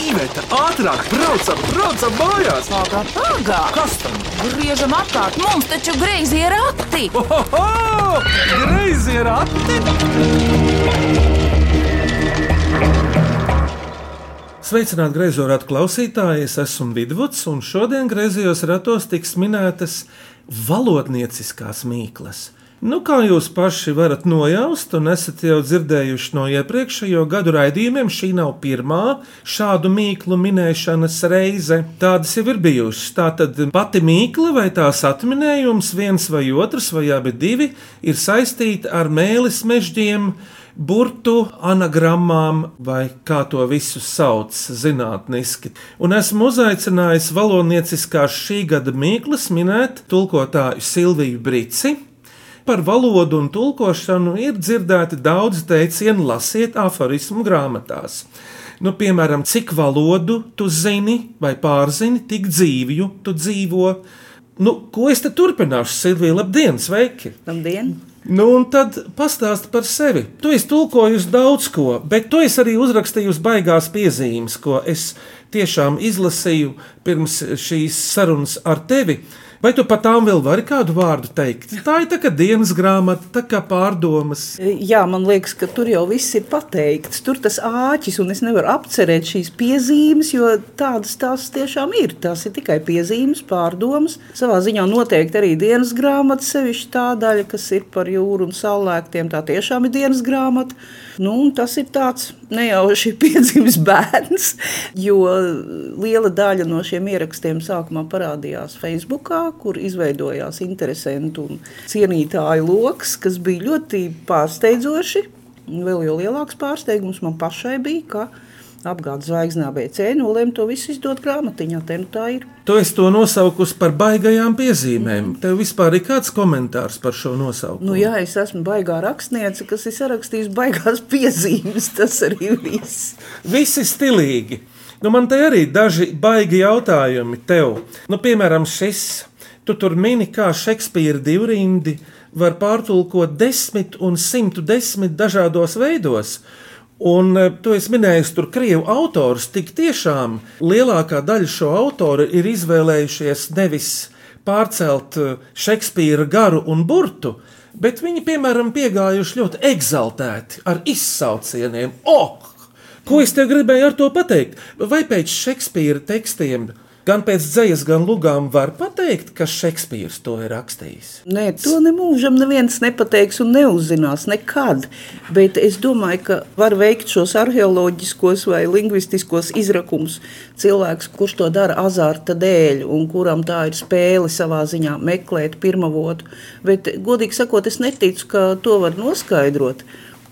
Iveta, ātrāk, braucam, braucam mājās! Pagā, pagā! Kas tam? Griežam apkārt, mums taču greizi ir rati! Ohoho! Greizi ir ati! Sveicināti grazījuma ratu klausītāji, es esmu Vidvuds, un šodien grazījos ratos tiks minētas valodnieciskās mīklas. Nu, kā jūs paši varat nojaust, un esat jau dzirdējuši no iepriekšējo gadu raidījumiem, šī nav pirmā šādu mīklu minēšanas reize. Tādas jau ir bijušas. Tātad pati mīkla vai tās atminējums, viens vai otrs, vai abi divi, ir saistīti ar mēlis mežģiem burtu anagrammām, vai kā to visu sauc zinātniski. Un esmu uzaicinājis valodnieciskās šī gada mīklas minēt tulkotāju Silviju Brici. Par valodu un tulkošanu ir dzirdēti daudz teicienu, lasiet aforismu grāmatās. Nu, piemēram, cik valodu tu zini vai pārzini, tik dzīvju tu dzīvo. Nu, ko es te turpināšu, Silvija? Labdien, sveiki! Labdien! Nu, un tad pastāsti par sevi. Tu esi tulkojusi daudz ko, bet tu esi arī uzrakstījusi baigās piezīmes, ko es tiešām izlasīju pirms šīs sarunas ar tevi. Vai tu par tām vēl vari kādu vārdu teikt? Tā ir tā kā dienas grāmata, tā kā pārdomas. Jā, man liekas, ka tur jau viss ir pateikts. Tur tas āķis, un es nevaru apcerēt šīs piezīmes, jo tādas tās tiešām ir. Tās ir tikai piezīmes, pārdomas. Savā ziņā noteikti arī dienas grāmata, sevišķi tā daļa, kas ir par jūru un saulēktiem. Tā tiešām ir dienas grāmata. Nu, tas ir tāds nejauši piedzimis bērns, jo liela daļa no šiem ierakstiem sākumā parādījās Facebook, kur izveidojās interesantu un cienītāju lokus, kas bija ļoti pārsteidzoši. Vēl jau lielāks pārsteigums man pašai bija, ka apgādes zvaigznā ABC nolēma to visu izdot grāmatiņā. Te nu tā ir. Tu esi to nosaukusi par baigajām piezīmēm. Tev vispār ir kāds komentārs par šo nosaukumu? Nu, jā, es esmu baigā rakstniece, kas ir sarakstījusi baigās piezīmes. Tas arī viss. Ir stilīgi. Nu, man te arī daži baigi jautājumi tev. Nu, piemēram, šis. Tu tur mini, kā Šekspīra divrindi var pārtulkot desmit un simtu desmit dažādos veidos. Un tu esi minējis, tur krievu autors tik tiešām lielākā daļa šo autoru ir izvēlējušies nevis pārcelt Šekspīra garu un burtu, bet viņi, piemēram, piegājuši ļoti egzaltēti ar izsaucieniem. Oh! Ko es te gribēju ar to pateikt? Vai pēc Šekspīra tekstiem Gan pēc dzīslas, gan lugām var pateikt, ka Šekspīrs to ir rakstījis. Nē, to nemūžam neviens nepateiks un neuzzinās nekad. Bet es domāju, ka var veikt šos arheoloģiskos vai lingvistiskos izrakumus cilvēks, kurš to dara azarta dēļ un kuram tā ir spēle savā ziņā meklēt pirmavotu. Bet, godīgi sakot, es neticu, ka to var noskaidrot.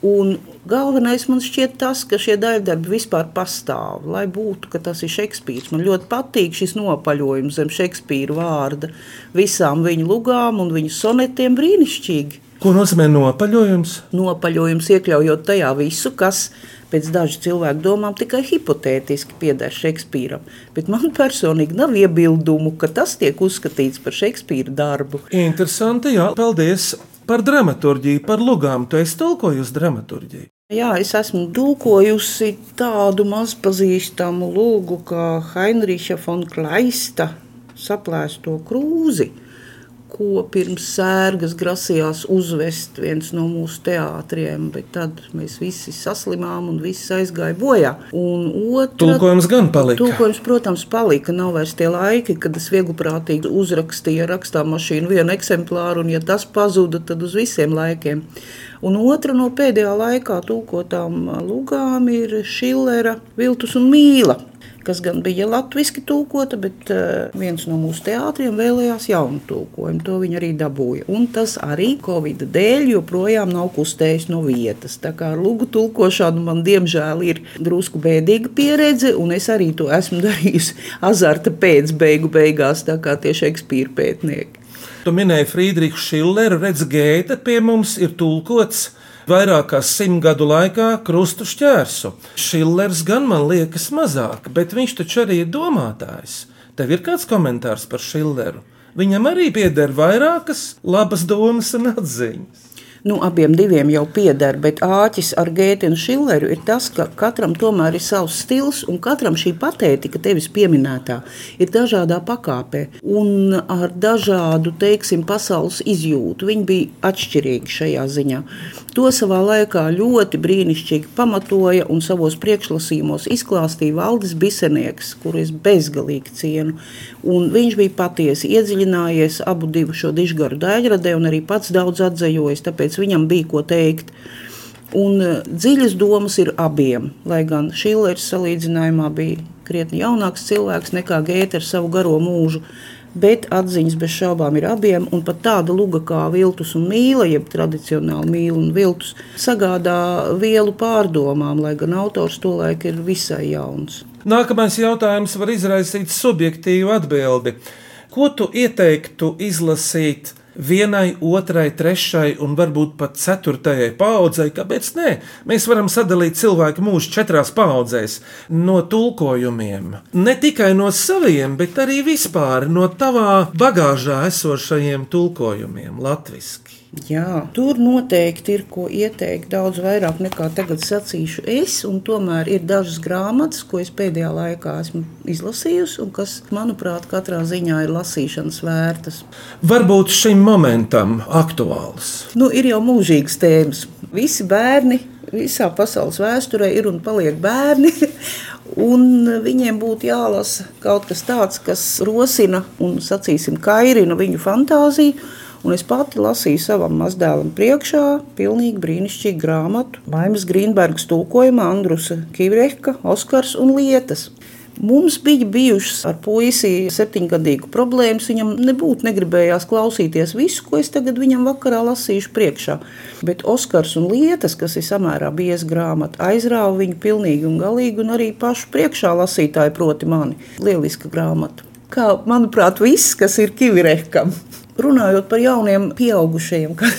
Un galvenais man šķiet tas, ka šie daļdarbi vispār pastāv, lai būtu, ka tas ir Šekspīrs. Man ļoti patīk šis nopaļojums zem Šekspīra vārda, visām viņa lugām un viņa sonetiem brīnišķīgi. Ko nozīmē nopaļojums? Nopaļojums iekļaujot tajā visu, kas pēc dažu cilvēku domām tikai hipotētiski pieder Šekspīram. Bet man personīgi nav iebildumu, ka tas tiek uzskatīts par Šekspīra darbu. Interesanti, jā, paldies! Par dramaturgiju, par lugām. Tu esi tulkojusi dramaturgiju. Jā, es esmu tulkojusi tādu mazpazīstamu lūgu kā Heinricha von Kleista saplēsto krūzi, ko pirms sērgas grasījās uzvest viens no mūsu teātriem, bet tad mēs visi saslimām un viss aizgāja bojā. Un otra, Tulkojums gan palika. Tulkojums, protams, palika. Nav vairs tie laiki, kad es viegliprātīgi uzrakstīju ar rakstāmašīnu vienu eksemplāru, un ja tas pazuda, tad uz visiem laikiem. Un otra no pēdējā laikā tulkotām lugām ir Šillera, Viltus un Mīla kas gan bija latviešu tulkota, bet viens no mūsu teātriem vēlējās jaunu tulkojumu. To viņi arī dabūja. Un tas arī Covid dēļ joprojām nav kustējis no vietas. Tā kā ar lūgu tulkošanu man diemžēl ir drusku bēdīga pieredze, un es arī to esmu darījusi azarta pēc beigu beigās, tā kā tie Šekspīra pētnieki. Tu minēji Friedrichu Schilleru, redz, Gēta pie mums ir tulkots vairāk kā simt gadu laikā krustu šķērsu. Šillers gan man liekas mazāk, bet viņš taču arī ir domātājs. Tev ir kāds komentārs par Šilleru? Viņam arī pieder vairākas labas domas un atziņas. Nu, abiem diviem jau pieder, bet āķis ar Gēti un Šileru ir tas, ka katram tomēr ir savs stils, un katram šī patētika, tevis pieminētā, ir dažādā pakāpē un ar dažādu, teiksim, pasaules izjūtu. Viņi bija atšķirīgi šajā ziņā. To savā laikā ļoti brīnišķīgi pamatoja un savos priekšlasījumos izklāstīja Valdis Bisenieks, kuru es bezgalīgi cienu. Un viņš bija patiesi iedziļinājies abu divu šo dižgaru daļradē un arī pats daudz atzējojis, tāpēc viņam bija ko teikt. Un eh, dziļas domas ir abiem, lai gan Šillers salīdzinājumā bija krietni jaunāks cilvēks nekā Gēta ar savu garo mūžu. Bet atziņas bez šaubām ir abiem, un pat tāda luga kā viltus un mīla, jeb tradicionāli mīla un viltus, sagādā vielu pārdomām, lai gan autors to laiku ir visai jauns. Nākamais jautājums var izraisīt subjektīvu atbildi. Ko tu ieteiktu izlasīt vienai, otrai, trešai un varbūt pat ceturtajai paudzei. Kāpēc nē? Mēs varam sadalīt cilvēku mūžu četrās paudzēs no tulkojumiem. Ne tikai no saviem, bet arī vispār no tavā bagāžā esošajiem tulkojumiem latviešu. Jā, tur noteikti ir ko ieteikt daudz vairāk nekā tagad sacīšu es. Tomēr ir dažas grāmatas, ko es pēdējā laikā esmu izlasījusi, un kas, manuprāt, katrā ziņā ir lasīšanas vērtas. Varbūt šim momentam aktuāls. Nu, ir jau mūžīgas tēmas. Visi bērni visā pasaules vēsturē ir un paliek bērni. Un viņiem būtu jālasa kaut kas tāds, kas rosina un, sacīsim, kairina viņu fantāziju Un es pati lasīju savam mazdēlam priekšā pilnīgi brīnišķīgu grāmatu. Maimas Grīnbergas tulkojumā Andrusa Kivreka, Oskars un Lietas. Mums bija bijušas ar puisi septiņgadīgu problēmas. Viņam nebūtu negribējās klausīties visu, ko es tagad viņam vakarā lasīšu priekšā. Bet Oskars un Lietas, kas ir samērā bieza grāmata, aizrāva viņu pilnīgi un galīgi, un arī pašu priekšā lasītāju, proti, mani. Lieliska grāmata. Kā, manuprāt, viss, kas ir Kivirekam. Runājot par jauniem pieaugušajiem, kā,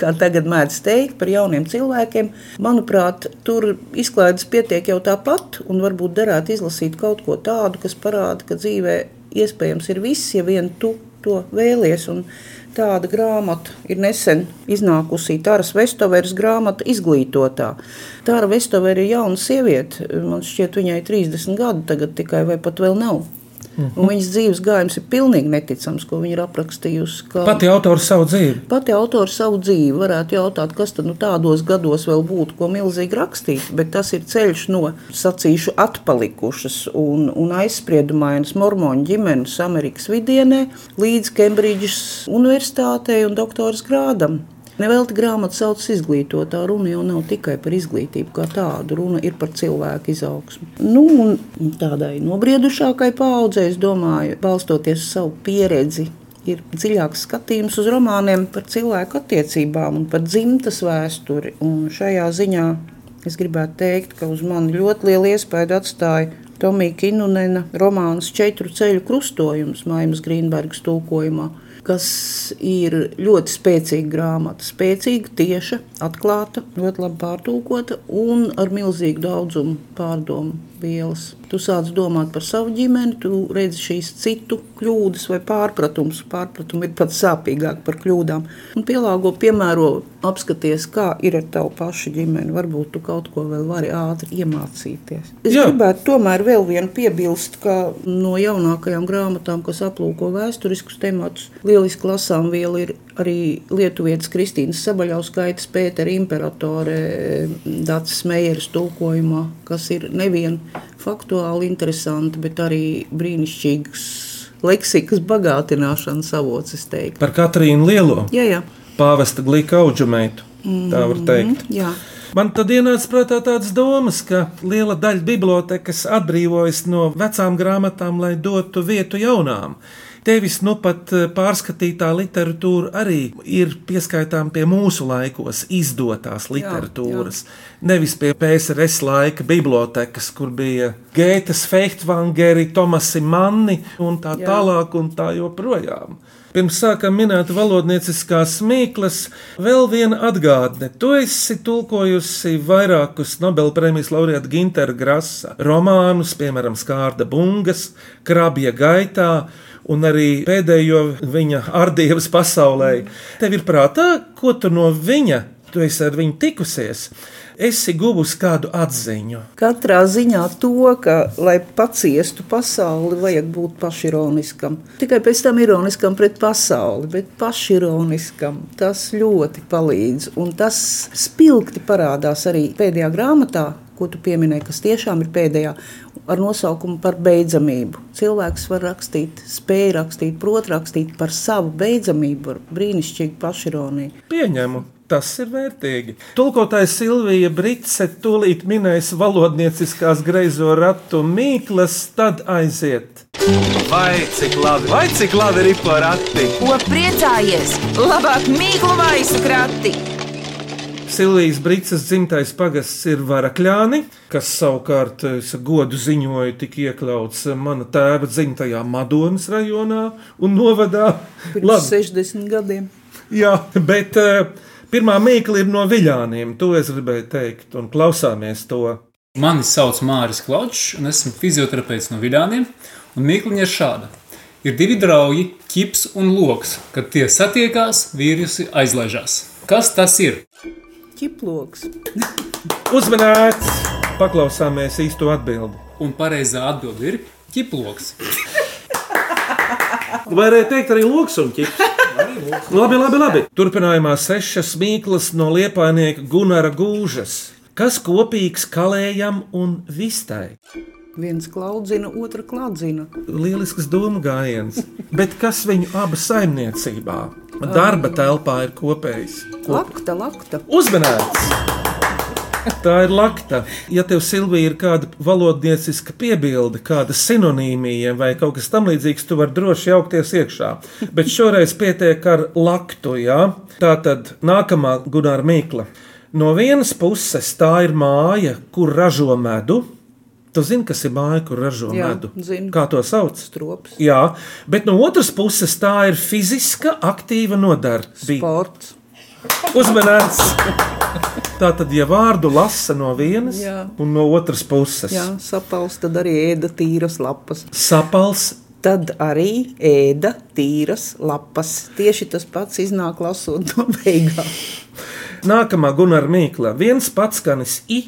kā tagad mēdz teikt, par jauniem cilvēkiem, manuprāt, tur izklaides pietiek jau tāpat, un varbūt derētu izlasīt kaut ko tādu, kas parāda, ka dzīvē iespējams ir viss, ja vien tu to vēlies. Un tāda grāmata ir nesen iznākusi Tāras Vestoveras grāmata Izglītotā. Tāra Vestovera ir jauna sieviete, man šķiet viņai 30 gadu tagad tikai vai pat vēl nav. Mm -hmm. Viņas dzīves gājums ir pilnīgi neticams, ko viņa ir aprakstījusi. Ka... Pati autora savu dzīvi. Pati autora savu dzīvi varētu jautāt, kas tad nu, tādos gados vēl būtu, ko milzīgi rakstīt. Bet tas ir ceļš no sacīšu atpalikušas un, un aizspriedumainas mormoņu ģimenes Amerikas vidienē līdz Kembridžas universitātei un doktora grādam. Nevelti grāmatu sauc izglītotā. Runa jau nav tikai par izglītību kā tādu, runa ir par cilvēku izaugsmu. Nu, tādai nobriedušākai paudzei, es domāju, balstoties uz savu pieredzi, ir dziļāks skatījums uz romāniem par cilvēku attiecībām un par dzimtas vēsturi. Un šajā ziņā es gribētu teikt, ka uz mani ļoti lielu iespēju atstāja Tomija Kinunena romāns Četru ceļu krustojums Maimas Grīnbergas tulkojumā kas ir ļoti spēcīga grāmata. Spēcīga, tieša, atklāta, ļoti labi pārtulkota un ar milzīgu daudzumu pārdomu vielas. Tu sāc domāt par savu ģimeni, tu redzi šīs citu kļūdas vai pārpratumus. Pārpratumi ir pat sāpīgāk par kļūdām. Un pielāgo, piemēro, apskaties, kā ir ar tavu pašu ģimeni. Varbūt tu kaut ko vēl vari ātri iemācīties. Es Jā. gribētu tomēr vēl vienu piebilst, ka no jaunākajām grāmatām, kas aplūko vēsturiskus tematus, lieliski lasām viela ir arī Lietuvietas Kristīnas Sabaļauskaitas Pētera imperatore Dācis Meijeras tulkojumā, kas ir nevien faktuāli interesanti, bet arī brīnišķīgs leksikas bagātināšanas avots. Par Katrīnu Lielo? Jā, jā. Pāvesta glīka auģameitu, tā var teikt. Mm, jā. Man tad ienāca prātā tādas domas, ka liela daļa bibliotekas atbrīvojas no vecām grāmatām, lai dotu vietu jaunām tevis nu pat eh, pārskatītā literatūra arī ir pieskaitām pie mūsu laikos izdotās literatūras. Jā, jā. Nevis pie PSRS laika bibliotekas, kur bija Gētas, Feichtvangeri, Tomasi Manni un tā jā. tālāk un tā joprojām. Pirms sākam minēt valodnieciskās mīklas, vēl viena atgādne. Tu esi tulkojusi vairākus Nobelpremijas laureāta Gintera Grasa romānus, piemēram, Skārda Bungas, Krabja gaitā un arī pēdējo viņa ardības pasaulē. Tev ir prātā, ko tu no viņa, tu esi ar viņu tikusies, esi guvusi kādu atziņu. Katrā ziņā to, ka, lai paciestu pasauli, vajag būt pašironiskam. Tikai pēc tam ironiskam pret pasauli, bet pašironiskam. Tas ļoti palīdz. Un tas spilgti parādās arī pēdējā grāmatā, ko tu pieminēji, kas tiešām ir pēdējā. Ar nosaukumu par beidzamību. Cilvēks var rakstīt, spēj rakstīt, prot rakstīt par savu beidzamību, ar brīnišķīgu pašironiju. Pieņemu. Tas ir vērtīgi. Tulkotājs Silvija Brīsē tūlīt minēs valodnieciskās greizo ratu mīklas, tad aiziet. Vai cik labi, vai cik labi ir porakti? Ko priecājies? Labāk mīklu maisu krati! Silvijas Brīsīs dzimtais pagasts ir Varakļāni, kas savukārt es godu ziņoju, tika iekļauts mana tēva dzimtajā Madonas rajonā un novadā. Pirms Labi, 60 gadiem. jā, bet uh, pirmā mīkla ir no viļāniem. To es gribēju teikt, un klausāmies to. Mani sauc Māris Klaučs, un esmu fizioterapeits no Vidāniem. Mīkliņa ir šāda. Ir divi draugi, ķips un loks. Kad tie satiekās, vīrusi aizlaižās. Kas tas ir? Ķiploks. Uzmanīts! Paklausāmies īsto atbildi. Un pareizā atbilde ir ķiploks. Varēja teikt arī loks un ķips. Labi, labi, labi. Turpinājumā sešas mīklas no liepainieka Gunara Gūžas. Kas kopīgs kalējam un vistai? Viens klaudzina, otra klaudzina. Lielisks domu gājiens. Bet kas viņu abu saimniecībā? Darba telpā ir kopējs. Lakta, lakta. Uzmanīts! Tā ir lakta. Ja tev, Silvija, ir kāda valodnieciska piebilde, kāda sinonīmija vai kaut kas tamlīdzīgs, tu vari droši jaukties iekšā. Bet šoreiz pietiek ar laktu. Jā? Tā tad nākamā Gunāra Mīkla. No vienas puses tā ir māja, kur ražo medu. Tu zini, kas ir māja, kur ražo Jā, medu? zinu. Kā to sauc? Strops. Jā, bet no otras puses tā ir fiziska, aktīva nodarbība. Sports. Uzmanīts! Tā tad, ja vārdu lasa no vienas Jā. un no otras puses, Jā, sapals, tad arī ēda tīras lapas. sapals, Tad arī ēda tīras lapas. Tieši tas pats iznāk lasot no beigām. nākamā Gunāra Mīkla. Viens pats skanis I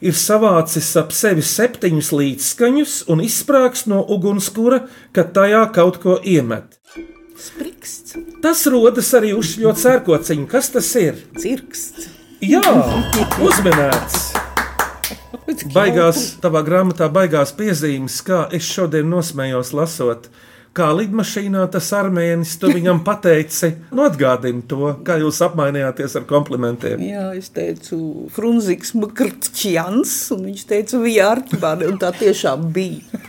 ir savācis ap sevi septiņus līdzskaņus un izsprāgs no ugunskura, kad tajā kaut ko iemet. Spriksts, Tas rodas arī uzšļot sērkociņu. Kas tas ir? cirksts. Jā, uzmanīts! Baigās, tavā grāmatā baigās piezīmes, kā es šodien nosmējos lasot. Kā lidmašīnā tas armēnis, tu viņam pateici, nu atgādini to, kā jūs apmainījāties ar komplimentiem. Jā, es teicu, Frunziks Makrķjans, un viņš teica, Vijārķibāne, un tā tiešām bija.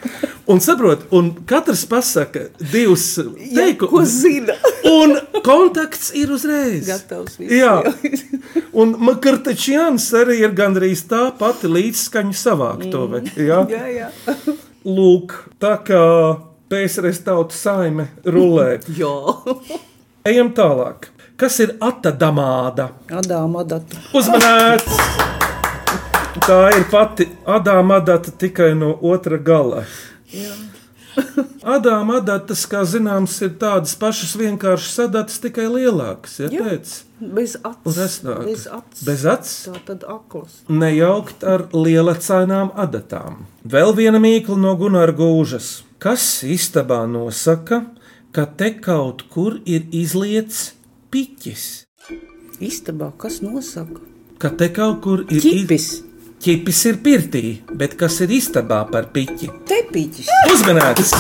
Un saprot, un katrs pasaka divus Jā, ko teikumus, zina? un kontakts ir uzreiz. Gatavs viss. Jā, un Makartačjans arī ir gandrīz tā pati līdzskaņu savāktuve. Jā? jā, jā. Lūk, tā kā PSRS tauta saime rulē. jā. Ejam tālāk. Kas ir atadamāda? Adāma Adata. Uzmanīts! Tā ir pati Adāma adata tikai no otra gala. Adāma adatas, kā zināms, ir tādas pašas vienkāršas adatas, tikai lielākas. Ja, Jā. pēc? Bez acis. Bez acis. Bez acis? Tā tad aklas. nejaukt ar lielacainām adatām. Vēl viena mīkla no Gunāra Gūžas. Kas istabā nosaka, ka te kaut kur ir izlietis piķis? Istabā, kas nosaka? Ka te kaut kur ir Ķipis. Ķipis ir pirtī, bet kas ir istabā par piķi? Tepiķis. Uzmanīts!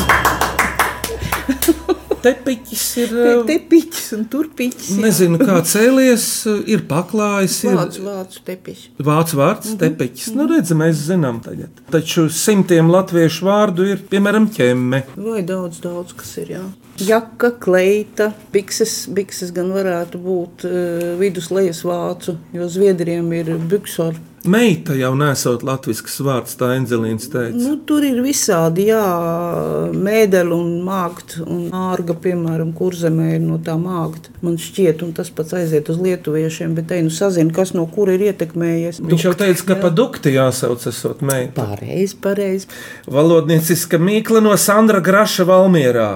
Tepiķis ir. Te, uh, tepiķis un tur piķis. jā. Nezinu, kā cēlies, uh, ir paklājis. ir- Vācu, vācu tepiķis. Vācu vārds, mm -hmm. tepiķis. Nu, redzi, mēs zinām tagad. Taču simtiem latviešu vārdu ir, piemēram, ķemme. Vai daudz, daudz kas ir. Jā. Jaka, kleita, bikses, bikses gan varētu būt uh, viduslejas vācu, jo zviedriem ir buksor. Meita jau nesot latviešu vārds, tā Enzelīns teica. Nu, tur ir visādi, jā, mēdeli un mākslinieki. Un ārga, piemēram, kurzemē ir no tā mākslinieka. Man šķiet, un tas pats aiziet uz lietuviešiem, bet te nu sazina, kas no kura ir ietekmējies. Viņš jau teica, ka pa dukti jāsauc esot meita. Pareizi, pareizi. Valodnieciska mīkla no Sandra Graša Valmierā.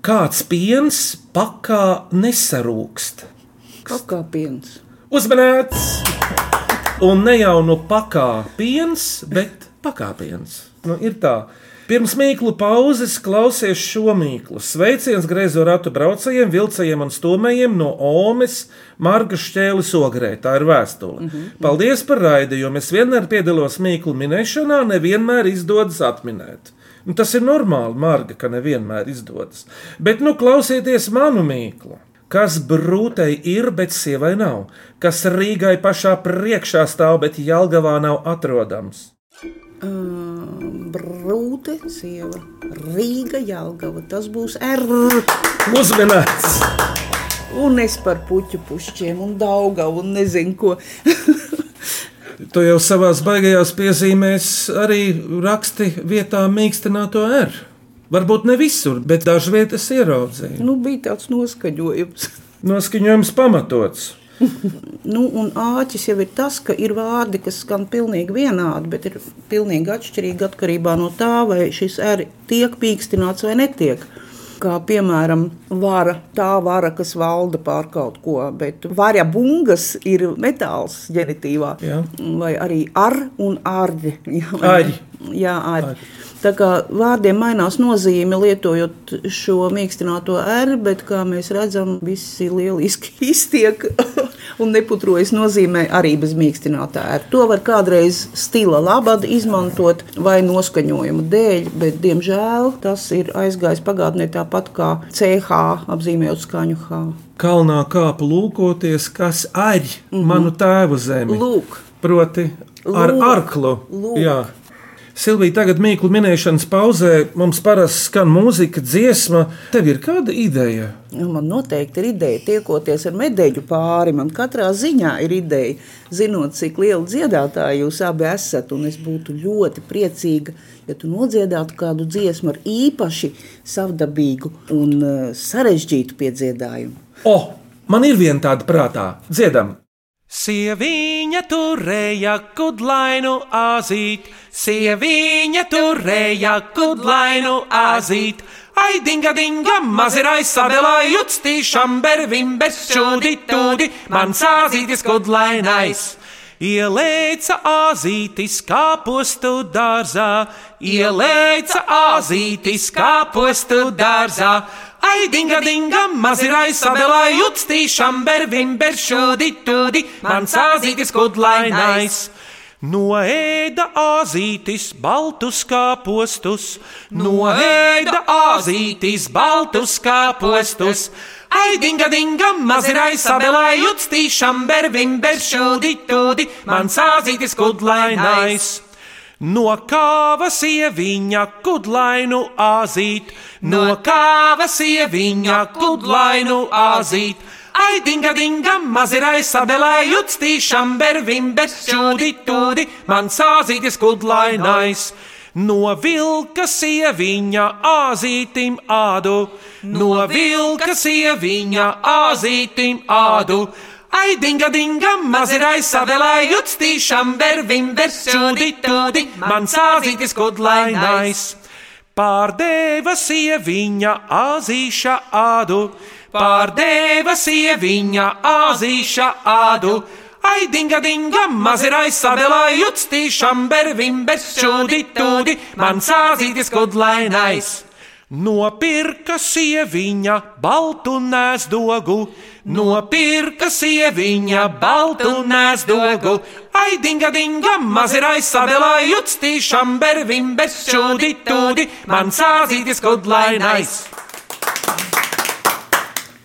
Kāds piens pakā nesarūkst? Pakāpiens. Uzmanīts! Un ne jau no pakā piens, bet pakāpiens. Nu, ir tā. Pirms mīklu pauzes klausies šo mīklu. Sveiciens greizo ratu braucējiem, vilcējiem un stūmējiem no Omes, Marga Šķēles ogrē. Tā ir vēstule. Mm -hmm. Paldies par raidījumu. Es vienmēr piedalos mīklu minēšanā, nevienmēr izdodas atminēt. Un tas ir normāli, Marga, ka nevienmēr izdodas. Bet nu klausieties manu mīklu. Kas brūtei ir, bet sievai nav, kas Rīgai pašā priekšā stāv, bet Jālgavā nav atrodams. Uh, brūte, sieva, Rīga, Jālgava. Tas būs R. Uzmanīts! Un es par puķu pušķiem un daugavu un nezinu ko. Tu jau savā baigajās piezīmēs arī raksti vietā mīkstināto R. Varbūt ne visur, bet dažviet es ieraudzīju. nu, bija tāds noskaņojums. Noskaņojums pamatots. Nu, un āķis jau ir tas, ka ir vārdi, kas skan pilnīgi vienādi, bet ir pilnīgi atšķirīgi atkarībā no tā, vai šis R tiek pīkstināts vai netiek. Kā piemēram, vara, tā vara, kas valda pār kaut ko, bet vārja bungas ir metāls ģenitīvā. Jā. Vai arī ar un ārdi. Jā, Ari. Jā, ar. Tā kā vārdiem mainās nozīme, lietojot šo mīkstināto R, bet, kā mēs redzam, visi lieliski iztiek un neputrojas nozīmē arī bez mīkstinātā R. To var kādreiz stila labad izmantot vai noskaņojuma dēļ, bet, diemžēl, tas ir aizgājis pagātnē tāpat kā CH apzīmējot skaņu H. Kalnā kāpu lūkoties, kas aļ manu tēvu zemi. Lūk, Proti, ar Lūk. arklu. Lūk. Jā. Silvija, tagad mīklu minēšanas pauzē mums parasti skan mūzika, dziesma. Tev ir kāda ideja? Nu, man noteikti ir ideja tiekoties ar medaļu pāri. Man katrā ziņā ir ideja, zinot, cik liela dziedātāja jūs abi esat. Un es būtu ļoti priecīga, ja tu nodziedātu kādu dziesmu ar īpaši savdabīgu un uh, sarežģītu piedziedājumu. O, man ir viena tāda prātā. Dziedam! Sieviņa turēja kudlainu azīt, sieviņa turēja kudlainu azīt. Ai, dinga, dinga, mazirai sadelā jutstīšam, bervim, bezčūdi, tūdi, man sāzītis kudlainais. Ielēca azītis kāpostu dārzā, ielēca azītis kāpostu dārzā. Ai, dinga, dinga, mazirai sadelā jutstīšam, bervim, beršūdi, tūdi, man sāzītis kudlainais. Noēda azītis baltus kāpostus, noēda azītis baltus kāpostus. Ai, dinga, dinga, mazirai sabelā jutstīšam, bervim, beršūdi, tūdi, man sāzītis kudlainais. No kāva sieviņa kudlainu azīt, no kāva sieviņa kudlainu azīt. Ai, dinga, dinga, mazirai sabelā jutstīšam, bervim, beršūdi, tūdi, man sāzītis kudlainais. No vilka sieviņa azītim ādu, no vilka sieviņa azītim ādu. Ai, dinga, dinga, mazirai savelā jutstīšam, bervim, beršūdi, tūdi, man sāzītis kudlainais. Pārdeva sieviņa azīša ādu, pārdeva sieviņa azīša ādu. Ai, dinga, dinga, mazirai savelā jutstīšam, bervim, beršūdi, tūdi, man sāzītis kudlainais. Nopirka sieviņa baltu nēsdogu, nopirka sieviņa baltu nēsdogu. Ai, dinga, dinga, mazirai savelā jutstīšam, bervim, bezšūdi, tūdi, man sāzītis kudlainais.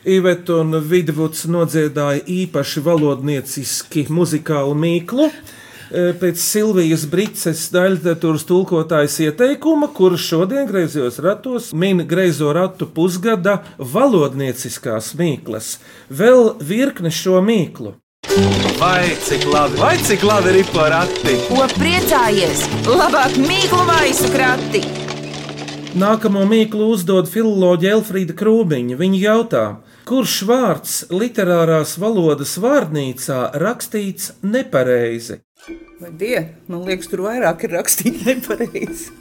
Iveta un Vidvuds nodziedāja īpaši valodnieciski muzikālu mīklu. E, Pēc Silvijas Brīses daļradas tulkotājas ieteikuma, kurš šodien griezos ratos, min greizo ratu pusgada valodnieciskās mīklas. Vēl virkne šo mīklu. Vai cik labi, vai cik labi ir porati? Ko priecājies? Labāk mīklu maisu krati! Nākamo mīklu uzdod filoloģija Elfrīda Krūmiņa. Viņa jautā, kurš vārds literārās valodas vārnīcā rakstīts nepareizi? Vai die? Man liekas, tur vairāk ir rakstīts nepareizi.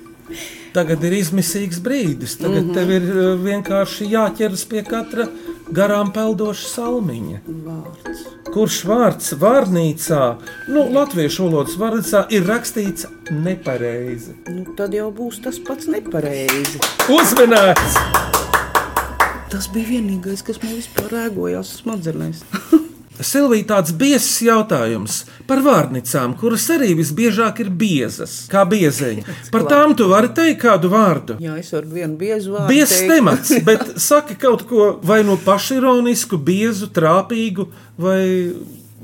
Tagad ir izmisīgs brīdis. Tagad mm -hmm. tev ir uh, vienkārši jāķeras pie katra garām peldoša salmiņa. Vārds. Kurš vārds vārnīcā, nu, latviešu valodas vārnīcā, ir rakstīts nepareizi? Nu, tad jau būs tas pats nepareizi. Uzmanīts! Tas bija vienīgais, kas man vispār rēgojās smadzenēs. Silvija, tāds biezs jautājums par vārnīcām, kuras arī visbiežāk ir biezas, kā biezeņi. Par tām tu vari teikt kādu vārdu. Jā, es varu vienu biezu vārdu. Biezs teikt. temats, bet saki kaut ko vai no pašironisku, biezu, trāpīgu vai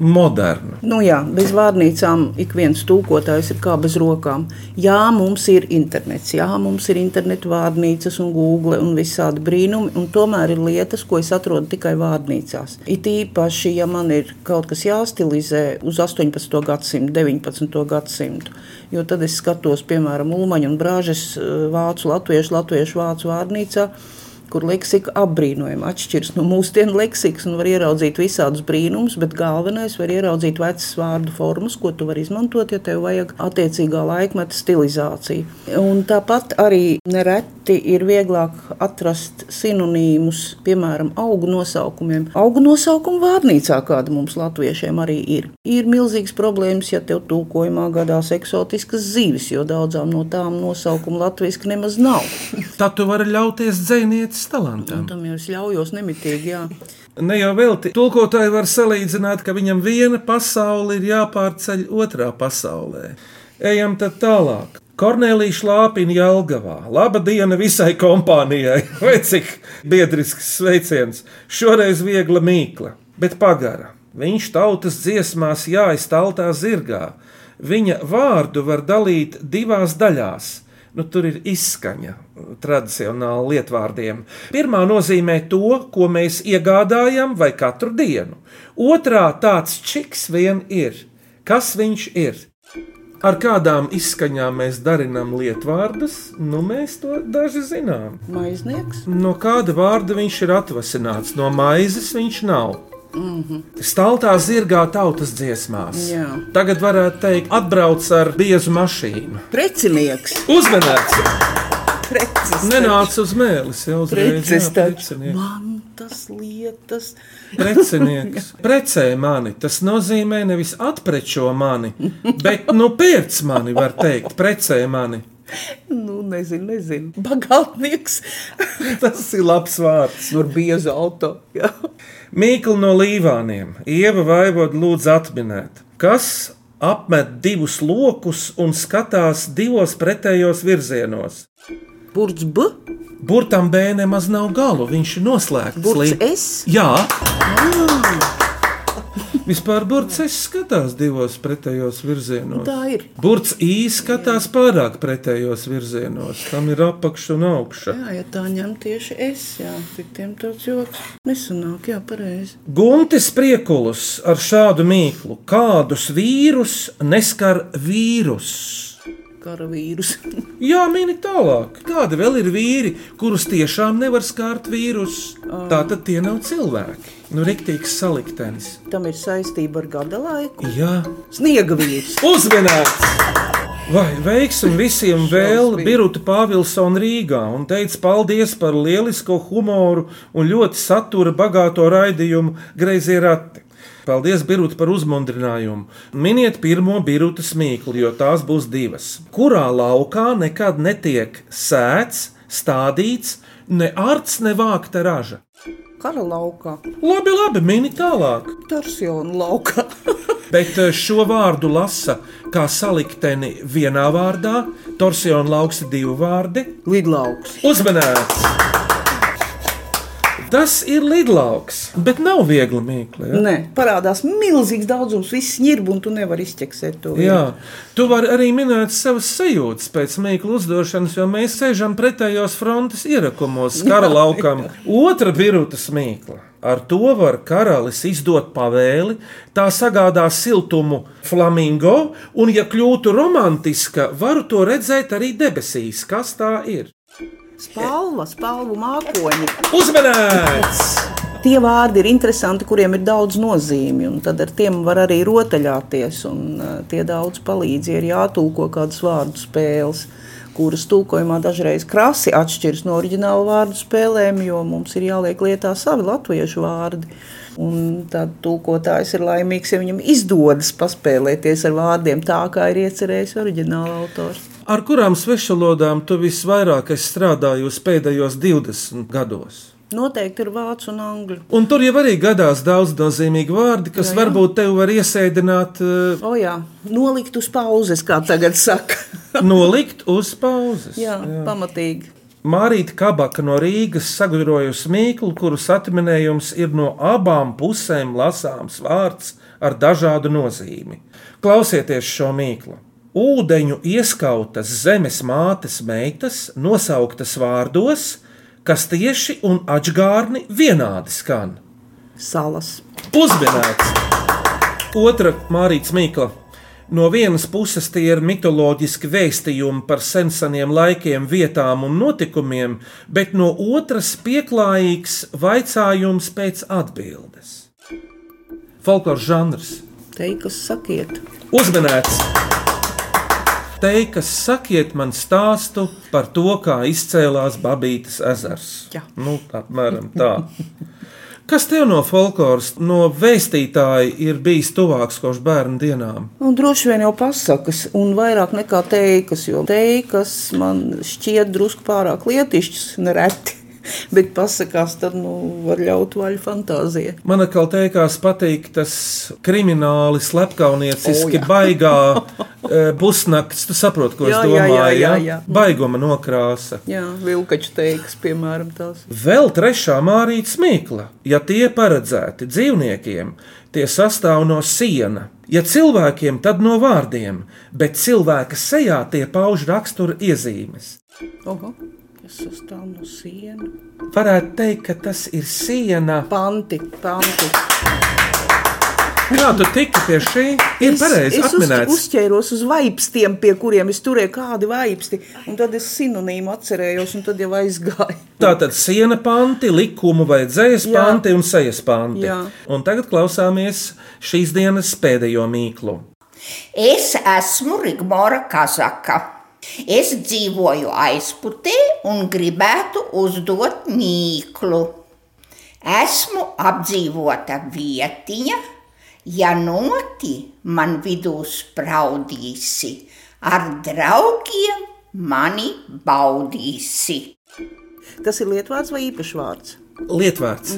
modernu. Nu jā, bez vārnīcām ik viens tūkotājs ir kā bez rokām. Jā, mums ir internets, jā, mums ir internetu vārnīcas un google un visādi brīnumi, un tomēr ir lietas, ko es atrodu tikai vārnīcās. It īpaši, ja man ir kaut kas jāstilizē uz 18. gadsimtu, 19. gadsimtu, jo tad es skatos, piemēram, Ulmaņa un Brāžes eh, vācu, latviešu, latviešu vācu vārnīcā, kur leksika apbrīnojami atšķiras no mūsdienu leksikas un var ieraudzīt visādus brīnumus, bet galvenais var ieraudzīt vecas vārdu formas, ko tu vari izmantot, ja tev vajag attiecīgā laikmeta stilizāciju. Un tāpat arī nereti ir vieglāk atrast sinonīmus, piemēram, augu nosaukumiem. Augu nosaukumu vārnīcā, kāda mums latviešiem arī ir. Ir milzīgas problēmas, ja tev tūkojumā gadās eksotiskas zīves, jo daudzām no tām nosaukumu latviešu nemaz nav. Tad tu vari ļauties dzinieces talantam. Tam jau es ļaujos nemitīgi, jā. Ne jau velti. Tulkotāji var salīdzināt, ka viņam viena pasaule ir jāpārceļ otrā pasaulē. Ejam tad tālāk. Kornelija Šlāpina Jālgavā. Laba diena visai kompānijai. Vai cik biedrisks sveiciens. Šoreiz viegla mīkla, bet pagara. Viņš tautas dziesmās jāiztaltā zirgā. Viņa vārdu var dalīt divās daļās. Nu, tur ir izskaņa tradicionāli lietvārdiem. Pirmā nozīmē to, ko mēs iegādājam vai katru dienu. Otrā tāds čiks vien ir. Kas viņš ir? Ar kādām izskaņām mēs darinām lietvārdus, nu mēs to daži zinām. Maiznieks. No kāda vārda viņš ir atvasināts? No maizes viņš nav. Mm -hmm. Staltā zirgā tautas dziesmās. Jā. Tagad varētu teikt, atbrauc ar biezu mašīnu. Precinieks. Uzmanīts! Precis. Nenāca uz mēlis jau uzreiz. Precis jā, precinieks. Mantas lietas. Precinieks. Precē mani. Tas nozīmē nevis atprečo mani, bet nu pērc mani, var teikt, precē mani. Nu, nezinu, nezinu. Bagātnieks. Tas ir labs vārds. Ar biezu auto. Jā. Mīkla no līvāniem. Ieva Vaivoda lūdz atminēt, kas apmet divus lokus un skatās divos pretējos virzienos. Burts B. Burtam B nemaz nav galu, viņš ir noslēgts. Burts līdz- S. Jā. Vispār burts es skatās divos pretējos virzienos. Tā ir. Burts īsi skatās pārāk pretējos virzienos. Tam ir apakša un augša. Jā, ja tā ņem tieši es, jā, citiem tāds joks nesanāk, jā, pareizi. Guntis Priekulus ar šādu mīklu. Kādus vīrus neskar vīrus? Karavīrus. Jā, mini tālāk. Kādi vēl ir vīri, kurus tiešām nevar skārt vīrus? Tā tad tie nav cilvēki. Nu, riktīgs saliktenis. Tam ir saistība ar gada laiku. Jā, Sniega vīrs. uzmanīts! Vai veiksim visiem vēl. Biruta Pāvilsona Rīgā un teica paldies par lielisko humoru un ļoti satura bagāto raidījumu Greizie rati. Paldies, Birut, par uzmundrinājumu. Miniet pirmo biruta smīklu, jo tās būs divas. Kurā laukā nekad netiek sēts, stādīts, ne ārts, ne vākta raža? Kara laukā. Labi, labi, mini tālāk. Tarsjona laukā. Bet eh, šo vārdu lasa kā salikteni vienā vārdā, torsiona lauks divi vārdi. Lidlauks. Uzmanīts! Tas ir lidlauks, bet nav viegli mīkli. Ja? Nē, parādās milzīgs daudzums, viss ņirb, un tu nevari izķeksēt to. vienu. Jā, tu vari arī minēt savas sajūtas pēc mīklu uzdošanas, jo mēs sēžam pretējos frontes ierakumos kara laukam. Otra biruta smīkla. Ar to var karalis izdot pavēli, tā sagādā siltumu flamingo, un, ja kļūtu romantiska, varu to redzēt arī debesīs. Kas tā ir? Spalva, spalvu mākoņi. Uzmanīts! Tie vārdi ir interesanti, kuriem ir daudz nozīmju, un tad ar tiem var arī rotaļāties. un, uh, Tie daudz palīdz, ja ir jātulko kādas vārdu spēles, kuras tulkojumā dažreiz krasi atšķiras no oriģināla vārdu spēlēm, jo mums ir jāliek lietā savi latviešu vārdi. Un tad tulkotājs ir laimīgs, ja viņam izdodas paspēlēties ar vārdiem tā, kā ir iecerējis oriģināla autors. Ar kurām svešvalodām tu visvairāk strādājusi pēdējos 20 gados? Noteikti ir vācu un angļu. Un tur jau arī gadās daudz nozīmīgi vārdi, kas Jā, jā. varbūt tevi var iesēdināt, uh, O jā, nolikt uz pauzes, kā tagad saka. nolikt uz pauzes. jā, jā, pamatīgi. Mārīta Kabaka no Rīgas sagudrojusi mīklu, kuras atminējums ir no abām pusēm lasāms vārds ar dažādu nozīmi. Klausieties šo mīklu. Ūdeņu ieskautas zemes mātes meitas nosauktas vārdos, kas tieši un atgārni vienādi skan. Salas. Uzmanīts! Otra Mārītas Mīkla. No vienas puses tie ir mitoloģiski vēstījumi par seniem laikiem, vietām un notikumiem, bet no otras pieklājīgs vaicājums pēc atbildes. Folkloras žanrs. Teikas sakiet. Uzmanīts! Teikas sakiet man stāstu par to, kā izcēlās Babītas ezers. Jā. Nu, apmēram tā. Kas tev no folkloras, no vēstītāja ir bijis tuvāks kopš bērnu dienām? Un droši vien jau pasakas, un vairāk nekā teikas, jo teikas man šķiet drusku pārāk lietišķas, nereti. Bet pasakās, tad nu, var ļaut vaļu fantāzijai. Man atkal teikās, patīk tas krimināli, slepkavnieciski, O, jā. baigā pusnakts. Tu saproti, ko Jā, es jā, domāju? jā, jā, ja? jā. Baiguma nokrāsa. Jā, vilkaču teikas, piemēram, tās. Vēl trešā mārītas mīkla, ja tie paredzēti dzīvniekiem, tie sastāv no siena. Ja cilvēkiem, tad no vārdiem, bet cilvēka sejā tie pauž rakstura iezīmes. Oho, sastāv no siena? Varētu teikt, ka tas ir siena. Panti, panti. Kā tu tiki pie šī? Ir pareizi es uz, atminēts. uzķēros uz vaipstiem, pie kuriem es turēju kādi vaipsti, un tad es sinonīmu atcerējos, un tad jau aizgāju. Tātad siena panti, likumu vai dzējas Jā. panti un sejas panti. Jā. Un tagad klausāmies šīs dienas pēdējo mīklu. Es esmu Rigmora Kazaka. Es dzīvoju aizputē un gribētu uzdot mīklu. Esmu apdzīvota vietiņa, ja noti man vidū spraudīsi, ar draugiem mani baudīsi. Tas ir lietvārds vai īpašvārds? Lietvārds.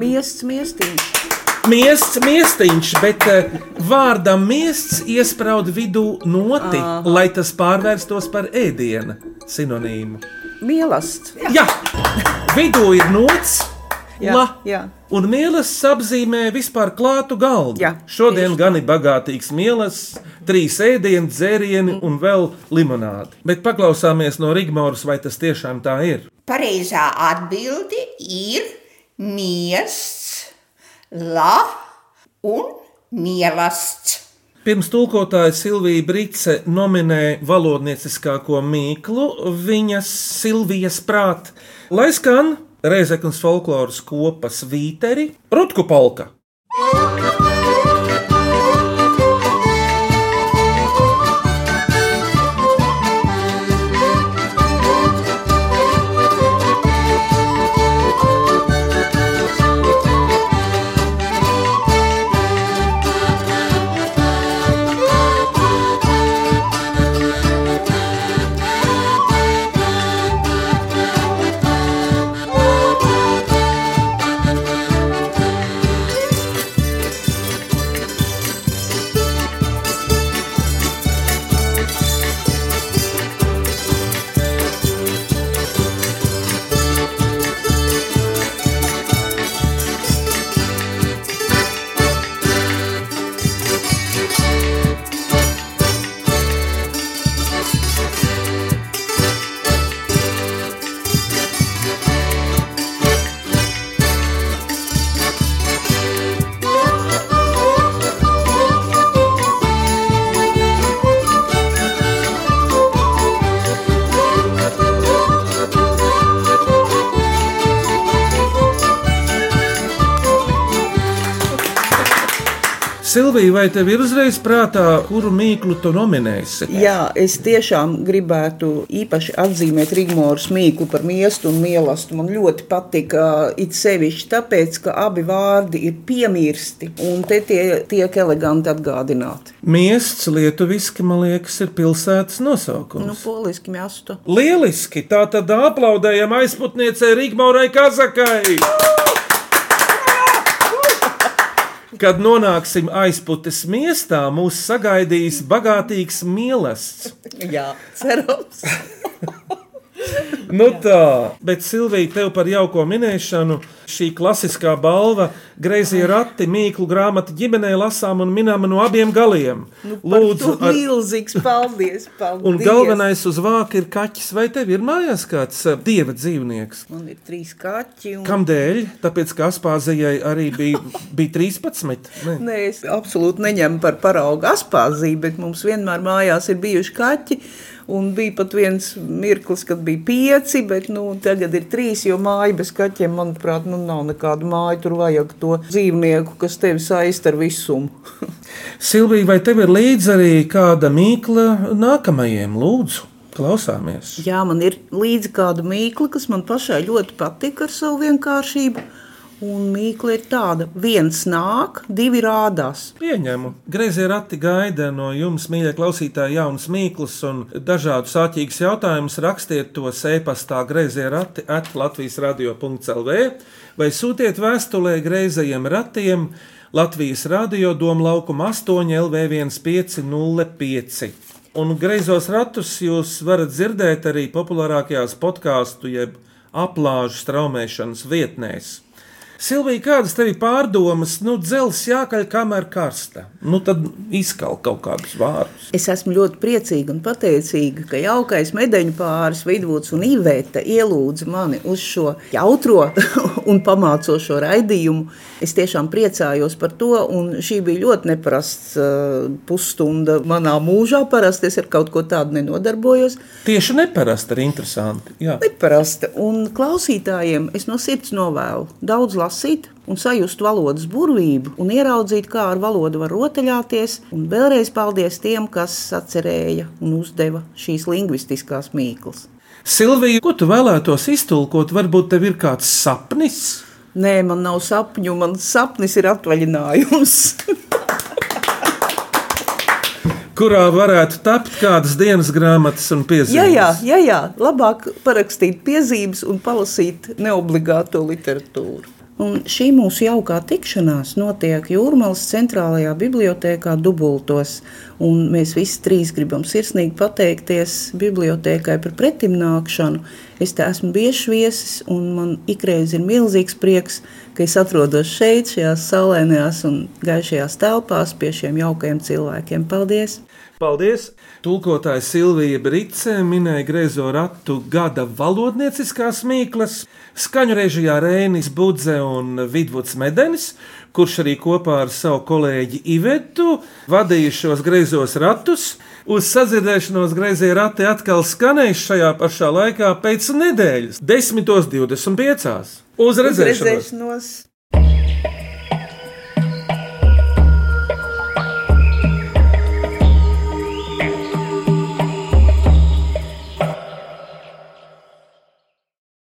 Miests, miestiņš. Miests, miestiņš, bet eh, vārdam miests iesprāud vidū noti, lai tas pārvērstos par ēdienu sinonīmu. Mielasts. Jā, vidū ir nots, Jā, la, jā. un mielas apzīmē vispār klātu galdu. Jā, Šodien gan ir bagātīgs mielas, trīs ēdienu, dzērieni un vēl limonādi. Bet paklausāmies no Rigmauras, vai tas tiešām tā ir. Pareizā atbilde ir miests, la un mielasts. Pirms tulkotāja Silvija Brīse nominē valodnieciskāko mīklu viņas Silvijas prātā, lai skan Reizeknas folkloras kopas vīteri Rutku polka. Silvija, vai tev ir uzreiz prātā, kuru mīklu tu nominēsi? Jā, es tiešām gribētu īpaši atzīmēt Rigmoras mīklu par miestu un mielastu. Man ļoti patika it sevišķi tāpēc, ka abi vārdi ir piemirsti un te tie tiek eleganti atgādināti. Miests lietuviski, man liekas, ir pilsētas nosaukums. Nu, poliski miestu. Lieliski! Tā tad aplaudējam aizputniecei Rigmaurai Kazakai! Kad nonāksim aizputes miestā, mūs sagaidīs bagātīgs mīlestības. Jā, cerams. Nu tā, bet Silvija, tev par jauko minēšanu, šī klasiskā balva, grazījā rati, mīklu grāmatu ģimenē lasām un minām no abiem galiem. Nu, Lūdzu, ar- milzīgs paldies! paldies. un galvenais uz vāka ir kaķis, vai tev ir mājās kāds eh, dieva dzīvnieks? Man ir trīs kaķi. Un... Kādēļ? Tāpēc, ka Aspāzijai arī bija, bija 13. Ne? Nē, es absolūti neņemu par paraugu aspāzību, bet mums vienmēr mājās ir bijuši kaķi. Un bija pat viens mirklis, kad bija pieci, bet nu, tagad ir trīs. Jo māja bez kaķiem, manuprāt, nu, nav nekāda māja. Tur vajag to dzīvnieku, kas tevi saista ar visumu. Silvija, vai tev ir līdzi arī kāda mīkla nākamajiem? Lūdzu, klausāmies! Jā, man ir līdzi kāda mīkla, kas man pašai ļoti patīk ar savu vienkāršību. Un mīkla ir tāda, viens nāk, divi rādās. Pieņemu. Grazījā rati gaida no jums, mīļie klausītāji, jaunas mīklas un dažādus āķīgus jautājumus. Rakstiet to e-pastā grazījā rati at Latvijas radio.clv vai sūtiet vēstulē grazējiem ratiem Latvijas radio Doma laukuma 8 LV 1505. Un greizos ratus jūs varat dzirdēt arī populārākajās podkāstu jeb aplāžu straumēšanas vietnēs. Silvija, kādas tev ir pārdomas? Nu, dzelzs jākaļ, kamēr karsta. Nu, tad izkal kaut kādus vārdus. Es esmu ļoti priecīga un pateicīga, ka jaukais medaļu pāris Vidvuds un Iveta ielūdza mani uz šo jautro un pamācošo raidījumu. Es tiešām priecājos par to, un šī bija ļoti neparasts uh, pusstunda manā mūžā. Parasti es ar kaut ko tādu nenodarbojos. Tieši neparasti ir interesanti. Jā. Neparasta. Un klausītājiem es no sirds novēlu daudz lasīt un sajust valodas burvību un ieraudzīt, kā ar valodu var rotaļāties. Un vēlreiz paldies tiem, kas atcerēja un uzdeva šīs lingvistiskās mīklas. Silvija, ko tu vēlētos iztulkot? Varbūt tev ir kāds sapnis? Nē, man nav sapņu, man sapnis ir atvaļinājums. Kurā varētu tapt kādas dienas grāmatas un piezīmes? jā, jā, jā, jā, labāk parakstīt piezīmes un palasīt neobligāto literatūru. Un šī mūsu jaukā tikšanās notiek Jūrmālas centrālajā bibliotekā Dubultos. Mēs visi trīs gribam sirsnīgi pateikties bibliotekai par pretimnākšanu. Es te esmu bieži viesis, un man ikreiz ir milzīgs prieks, ka es atrodos šeit, šajās saulēnajās un gaišajās telpās pie šiem jaukajiem cilvēkiem. Paldies! Paldies! Tulkotāja Silvija Brīsē minēja griezo ratu gada valodnieciskās mīklas, skaņu režijā Rēnis Budze un Vidvuds Medenis, kurš arī kopā ar savu kolēģi Ivetu vadīja šos griezos ratus. Uz sadzirdēšanos grazījā rati atkal skanēs šajā pašā laikā pēc nedēļas, 10.25. Uz redzēšanos! Uz redzēšanos.